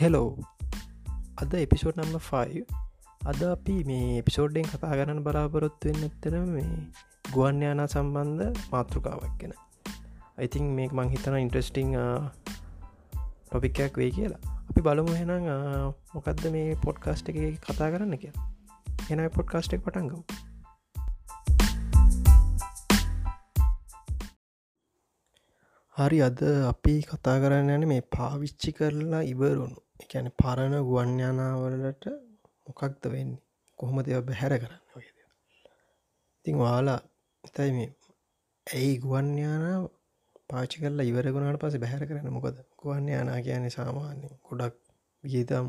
Hello අද episode නම්ම 5 අද අපි මේ එපිසෝඩ්ඩෙන් කතා කරන්න බලාපොරොත්තු වෙන්න එත්තන මේ ගුවන් යානා සම්බන්ධ මාතෘකාවක් ගැන. ඉතින් මේ මං හිතන ඉන්ට්‍රස්ටිං ටොපික්කයක් වේ කියලා. අපි බලමු හෙනම් uh, මොකක්ද මේ පොඩ්කාස්ට් එක කතා කරන්න කියලා. එනයි පොඩ්කාස්ටෙක් පටන්ගම් හරි අද අපි කතා කරන්න යන මේ පාවිච්චි කරලා ඉවරුණු එකැන පරණ ගුවන්්‍යානාවලට මොකක්ද වෙන්නේ? කොහොම දෙව බැහැර කරන්න ඔයද ඉතිං වාලා එතයි මේ ඇයි ගුවන්්‍යානාව පාචි කරලා ඉවරගුණට පස බැහැර කරන්න මොකද? ගුවන්්‍යානා කියන සාමාන්‍ය ගොඩක් වියදම්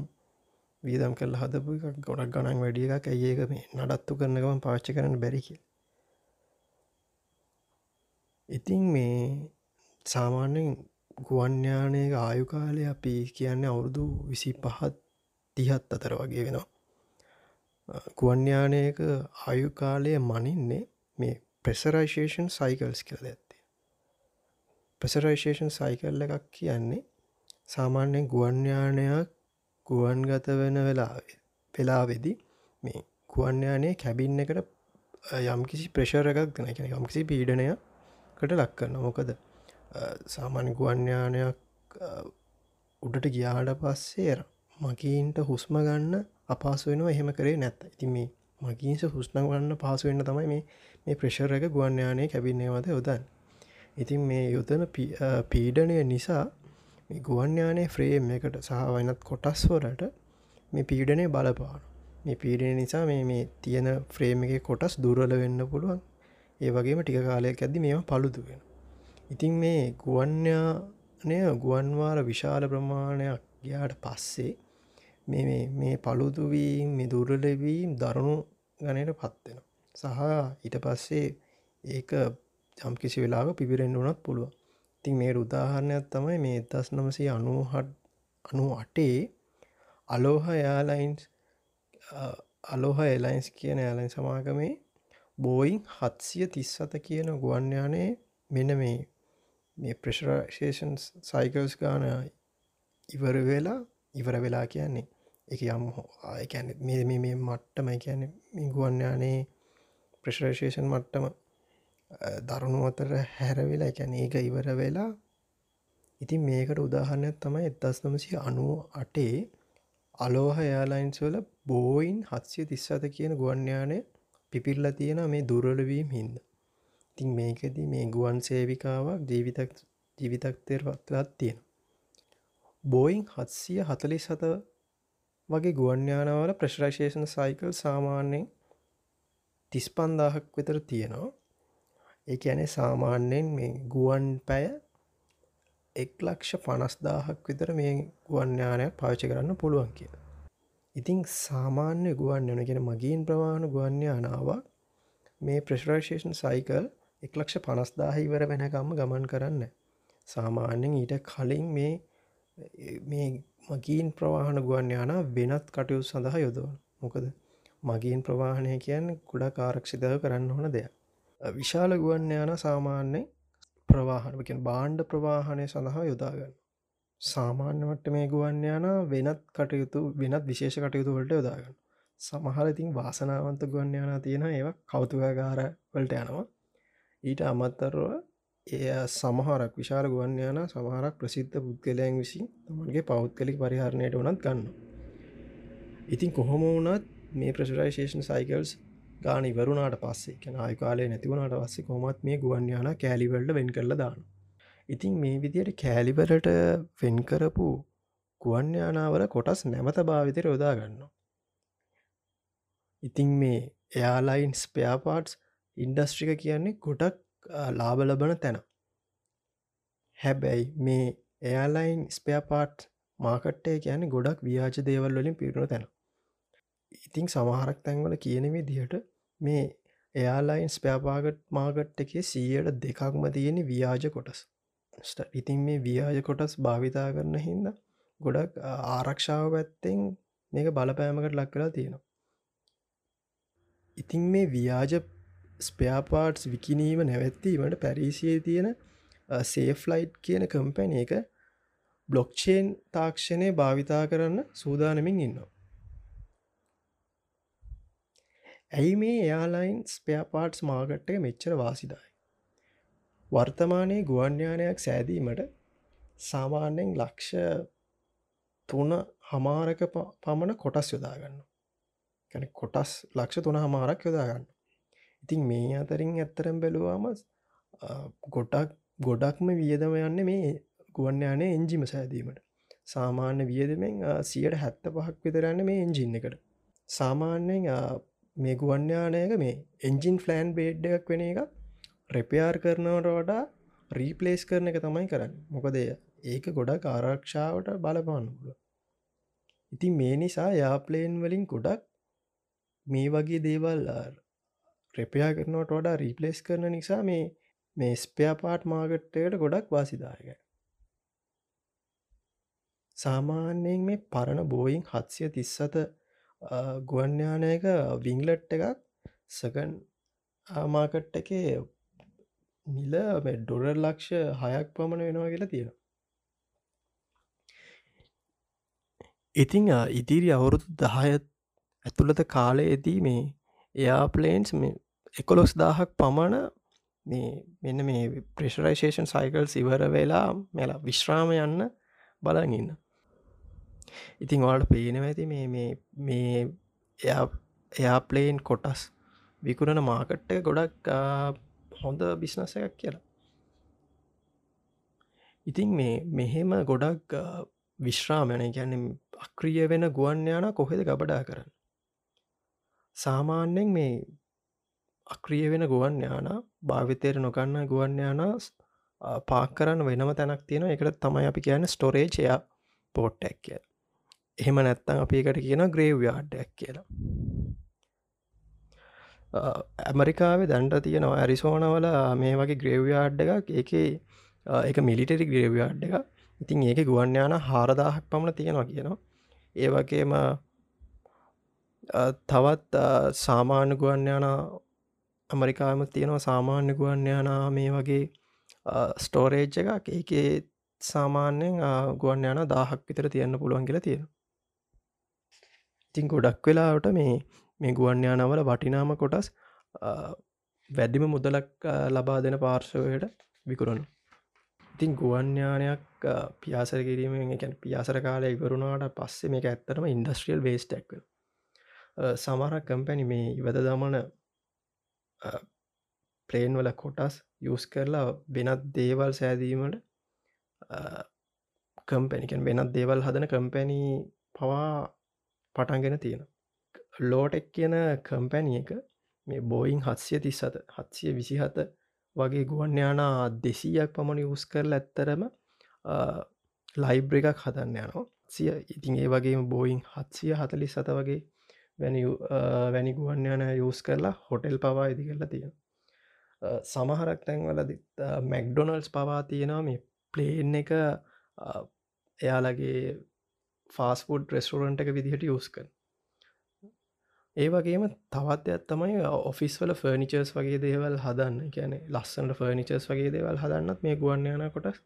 වියදම් කල් හදපු එකක් ගොඩක් ගණන් වැඩිය එකක්. ඇඒක මේ නඩත්තු කරනකම පාච්චි කරන්න බැරිකි ඉතින් මේ සාමාන්‍යෙන් ගුවන්්‍යානයක ආයුකාලය අපි කියන්න අවුරුදු විසි පහත් තිහත් අතර වගේ වෙනවා. ගුවන්්‍යානයක ආයුකාලය මනින්නේ මේ ප්‍රෙසරයිශේෂන් සයිකල්ස් කියල ඇත්තේ ප්‍රෙසරයිශේෂන් සයිකල් එකක් කියන්නේ සාමාන්‍යයෙන් ගුවන්්‍යානයක් ගුවන්ගත වෙන වෙලාවේ වෙලාවෙදි මේ ගුවන්්‍යානය කැබින්න එකට යම්කිසි ප්‍රශර එකක් දෙන එක යම්කිසි පීඩනයකට ලක් කරන මොකද සාමාන්‍ය ගුවන්්‍යානයක් උඩට ගියාට පස්සේ මගීන්ට හුස්ම ගන්න අපහසු වෙනවා එහෙම කරේ නැත්ත. ඉති මේ මගීන්ස හුස්න ගන්න පහසු වෙන්න තමයි මේ මේ ප්‍රශර එක ගුවන්්‍යානය කැබින්නේවද යොදන් ඉතින් මේ යොදන පීඩනය නිසා ගුවන්්‍යානය ෆ්‍රේම් එකට සහ වනත් කොටස් වලට මේ පීඩනය බලපාන මේ පීඩන නිසා මේ මේ තියෙන ෆ්‍රේම් එක කොටස් දුරල වෙන්න පුළුවන්. ඒ වගේම ටික කාලයක් ඇද්දි මේම පළුදුවෙන ඉතින් මේ ගුවන්්‍යානය ගුවන්වාර විශාල ප්‍රමාණයක් ගයාට පස්සේ මේ පළුතුවීම් මේ දුරලවීම් දරුණු ගනයට පත්වෙන සහ ඊට පස්සේ ඒක ජම් කිසි වෙලාක පිබිරෙන් වනත් පුළුව ඉතින් මේ උදාහරණයක් තමයි මේ දස් නමසී අනුහට අනු අටේ අලෝහ යාලයින්ස් අලෝහ එලයින්ස් කියන ඇලයින් සමාගමේ බෝයින් හත්සිය තිස්සත කියන ගුවන්්‍යානයේ මෙන මේ මේ ප්‍රශරශේෂන් සයිකල්ස් ගාන ඉවර වෙලා ඉවර වෙලා කියන්නේ එක යම් ආයකැන මේ මේ මට්ටම කියන මිගුවන්යානේ ප්‍රශරශේෂන් මට්ටම දරුණු අතර හැරවෙලා එකැන ඒක ඉවර වෙලා ඉතින් මේකට උදාහරණයක් තමයි එදස් නමසි අනුව අටේ අලෝහ යාලයින්ස් වල බෝයින් හත්සිය තිස්සත කියන ගුවන්්‍යානය පිපිල්ල තියෙන මේ දුරලවීම් හින්ද. ඉතින් මේකෙදී මේ ගුවන් සේවිකාවක් ජීවිතක් ජීවිතක්තේර පත්වත් තියෙන බෝයින් හත්සිය හතලි සත වගේ ගුවන්්‍යානවල ප්‍රශ්රශේෂණ සයිකල් සාමාන්‍යයෙන් තිස් පන්දාහක් විතර තියෙනවා. ඒ ඇනේ සාමාන්‍යයෙන් මේ ගුවන් පැය එක් ලක්ෂ පනස්දාහක් විතර මේ ගුවන්්‍යානයක් පාචි කරන්න පුළුවන් කිය ඉතිං සාමාන්‍ය ගුවන් යනගෙන මගින් ප්‍රවාණ ගුවන්්‍යානාවක් මේ ප්‍රශ්රශේෂන් සයිකල් එක්ලක්ෂ පනස්දාහ ඉවර වෙනකම්ම ගමන් කරන්න. සාමාන්‍යෙන් ඊට කලින් මේ මේ මගීන් ප්‍රවාහන ගුවන් යාන වෙනත් කටයුතු සඳහා යොදවන. මොකද මගීන් ප්‍රවාහණය කියන් කුඩා කාරක්ෂිතව කරන්න ඕන දෙයක්. විශාල ගුවන් යාන සාමාන්‍ය ප්‍රවාහනකින් බාණ්ඩ ප්‍රවාහනය සඳහා යොදාගන්න සාමාන්‍යවට මේ ගුවන් යාන වෙනත් කටයුතු වෙනත් විශේෂ කටයුතු වලට යොදාගන්න සමහර ඉතින් වාසනාවන්ත ගුවන් යානා තියෙන ඒවා කෞතුකාගාර වලට යනවා. ඊට අමත්තරව එය සමහරක් විශාල ගුවන් යාන සමහරක් ප්‍රසිද්ධ පුද්ගලයන් විසින් තමන්ගේ පෞද්ගලික් පරිහරණයට වනත් ගන්න ඉතින් කොහොම වනත් මේ ප්‍රසරයිශේෂන් සයිකල්ස් ගාන ඉවරුණට පස්සේ කැන ආයකාලය නැතිවුණට පස්සේ කොමත් මේ ගුවන් යාන කෑලිවල්ට වෙන් කරල දාන ඉතින් මේ විදියට කෑලිවලට වෙන් කරපු ගුවන් යානාවල කොටස් නැවත භාවිතර යොදා ගන්න ඉතින් මේ එයාලයින් ස්පයාපාටස් ඉන්ඩස්ට්‍රික කියන්නේ ගොඩක් ලාබ ලබන තැන. හැබැයි මේ එයාලයින් ස්පයාපාට් මාකට්ටය කියන ගොඩක් ව්‍යාජ දේවල් වලින් පිරුණු තැන. ඉතිං සමහරක් තැන්වල කියනෙවේ දිහට මේ එයාලයින් ස්පෑපාගට් මාගට් එකේ සීයට දෙකක්ම තියෙන ව්‍යාජ කොටස්. ඉතින් මේ ව්‍යාජ කොටස් භාවිතා කරන හින්ද ගොඩක් ආරක්ෂාව පැත්තෙන් මේක බලපෑමකට ලක් කලා තියෙනවා. ඉතින් මේ ව්‍යාජ ස්පයාපාට්ස් විකිනීම නැවැත්වීමට පැරිසියේ තියෙන සේෆ්ලයිට් කියන කම්පැන එක බ්ලොක්්චේන් තාක්ෂණය භාවිතා කරන්න සූදානමින් ඉන්නවා. ඇයි මේ එයාලයින් ස්පයාපාට්ස් මාගට්ටය මෙච්චර වාසිදායි? වර්තමානයේ ගුවන්්‍යානයක් සෑදීමට සාමාන්‍යෙන් ලක්ෂ තුන හමාරක පමණ කොටස් යොදාගන්න කැන කොටස් ලක්ෂ තුන හමාරක් යොදාගන්න ඉතින් මේ අතරින් ඇත්තරම් බැලුවාම ගොඩක් ගොඩක්ම වියදම යන්න මේ ගුවන්්‍යානය එන්ජිම සෑදීමට. සාමාන්‍ය වියදමෙන් සියට හැත්ත පහක් විතරන්න මේ එන්ජින්න එකට. සාමාන්‍යයෙන් මේ ගුවන්්‍යානයක මේ එන්ජින් ෆලෑන් බේඩ් එකක් වෙන එක රෙපයාර් කරනවට වඩා රීපලේස් කරන එක තමයි කරන්න. මොකදය ඒක ගොඩක් ආරක්ෂාවට බලපාන්නපුල ඉතින් මේ නිසා යාපලේන් වලින් ගොඩක් මේ වගේ දේවල් රෙපයා කරනවට වඩා රීපලේස් කරන නිසා මේ මේ ස්පයා පාට් මාගට්ටයට ගොඩක් වාසිදායක සාමාන්‍යයෙන් මේ පරණ බෝයින් හත්සිය තිස්සත ගුවන්්‍යානයක විංලට් එකක් සකන් ආමාකට් එක නිල ඩොරර් ලක්ෂ හයක් පමණ වෙනවා කියලා තියෙන ඉතිං ඉදිරි අවුරුදු දහයත් ඇතුළත කාලයේදී මේ එයාපලේන්ස් මේ එකොලොස් දාහක් පමණ මේ මෙන්න මේ ප්‍රේශරයිශේෂන් සයිකල් ඉවර වෙලා මෙලා විශ්‍රාම යන්න බලගන්න ඉතිං ඔයාට පේනව ඇති මේ මේ එයා ප්ලේන් කොටස් විකුණන මාකට්ට ගොඩක් හොඳ බිස්නස එකක් කියලා. ඉතින් මේ මෙහෙම ගොඩක් විශ්‍රාමයන ගැන අක්‍රිය වෙන ගුවන් යාන කොහෙද ගබඩා කරන්න? සාමාන්‍යෙන් මේ අක්‍රිය වෙන ගුවන් යාන භාවිතයට නොකන්න ගුවන් යාන පාක් කරන්න වෙනම තැනක් තියෙන එකට තමයි අපි කියන ස්ටොරේජය පෝට්ටැක් කිය එහෙම නැත්තං අපිකට කියන ග්‍රේව්යාඩ්ඩයක් කියලා. ඇමරිකාවේ දැන්ට තියෙනවා ඇරිසෝනවල මේ වගේ ග්‍රේව්යාඩ් එකක් ඒක එක මිලිටරි ග්‍රේව්යාඩ් එක ඉතින් ඒක ගුවන්්‍යාන හාරදාහක් පමණ තියෙනවා කියනවා. ඒ වගේම තවත් සාමාන්‍ය ගුවන්්‍යාන ඇමරිකාම තියෙනවා. සාමාන්‍ය ගුවන්්‍යානා මේ වගේ ස්ටෝරේජ් එකක්. ඒකේ සාමාන්‍යයෙන් ගුවන් යන දාහක් විතර තියන්න පුළුවන් කියලා තියෙන ඉතින් ගොඩක් වෙලාවට මේ මේ ගුවන්්‍යානවල වටිනාම කොටස් වැඩිම මුදලක් ලබා දෙන පාර්ශවයට විකුරුණු ඉතින් ගුවන්්‍යානයක් පියාසර කිරීමෙන් එකැන පියාසර කාලය ඉවරුණාට පස්සේ මේක ඇත්තරම ඉන්ඩස්ට්‍රියල් වේස්ටක් සමහරක් කම්පැනි මේ ඉවද දමන ප්ලේන් වල කොටස් යස් කරලා වෙනත් දේවල් සෑදීමට කම්පැනිකන් වෙනත් දේවල් හදන කම්පැනී පවා පටන්ගෙන තියෙන ලෝටෙක් කියන කම්පැනිය එක මේ බෝයින් හත්සිය තිස්සත හත්සිය විසිහත වගේ ගුවන්්‍යානා දෙසීයක් පමණ යස් කරල ඇත්තරම ලයිබ්‍ර එකක් හදන්න යනවා. සිය ඉතින් ඒ වගේ බෝයින් හත්සිය හතලි සත වගේ වැනි වැනි ගුවන්්‍යාන යස් කරලා හොටෙල් පවා ඉදි කරලා තියෙන සමහරක් තැන්වල මැක්ඩොනල්ස් පවා තියෙනවා. මේ ප්ලේන් එක එයාලගේ ෆාස්පුඩ් රෙස්ටෝරන්ට එක විදිහට යස් කර ඒ වගේම තවත් ඇත් තමයි ඔෆිස් වල ෆර්නිචර්ස් වගේ දේවල් හදන්න. කියන ලස්සන්ට ෆර්නිචර්ස් වගේ දේවල් හදන්නත් මේ ගුවන් යන කොට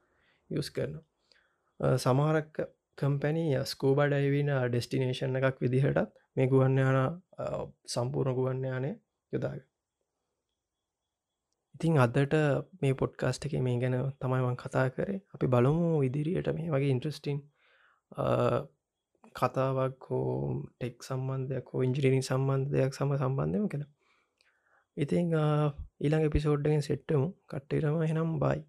යස් කරන සමහරක් කම්පැනී ස්කෝබ ඩයිවින ඩෙස්ටිනේෂන් එකක් විදිහටත් මේ ගුවන් යන සම්පූර්ණ ගුවන් යානය යොදාග ඉතිං අදට මේ පොඩ්කාස්ට එක මේ ගැන තමයිවන් කතා කරේ. අපි බලමු ඉදිරියට මේ වගේ ඉන්ට්‍රස්ටිං කතාවක් හෝ ටෙක් සම්බන්ධයක් හෝ ඉංජිරිනි සම්බන්ධයක් සම සම්බන්ධයම කළ ඉතිං ඊළඟ එපිසෝඩ්ඩගෙන් සෙට්ටමු කට්ටේරම හෙනම් බයි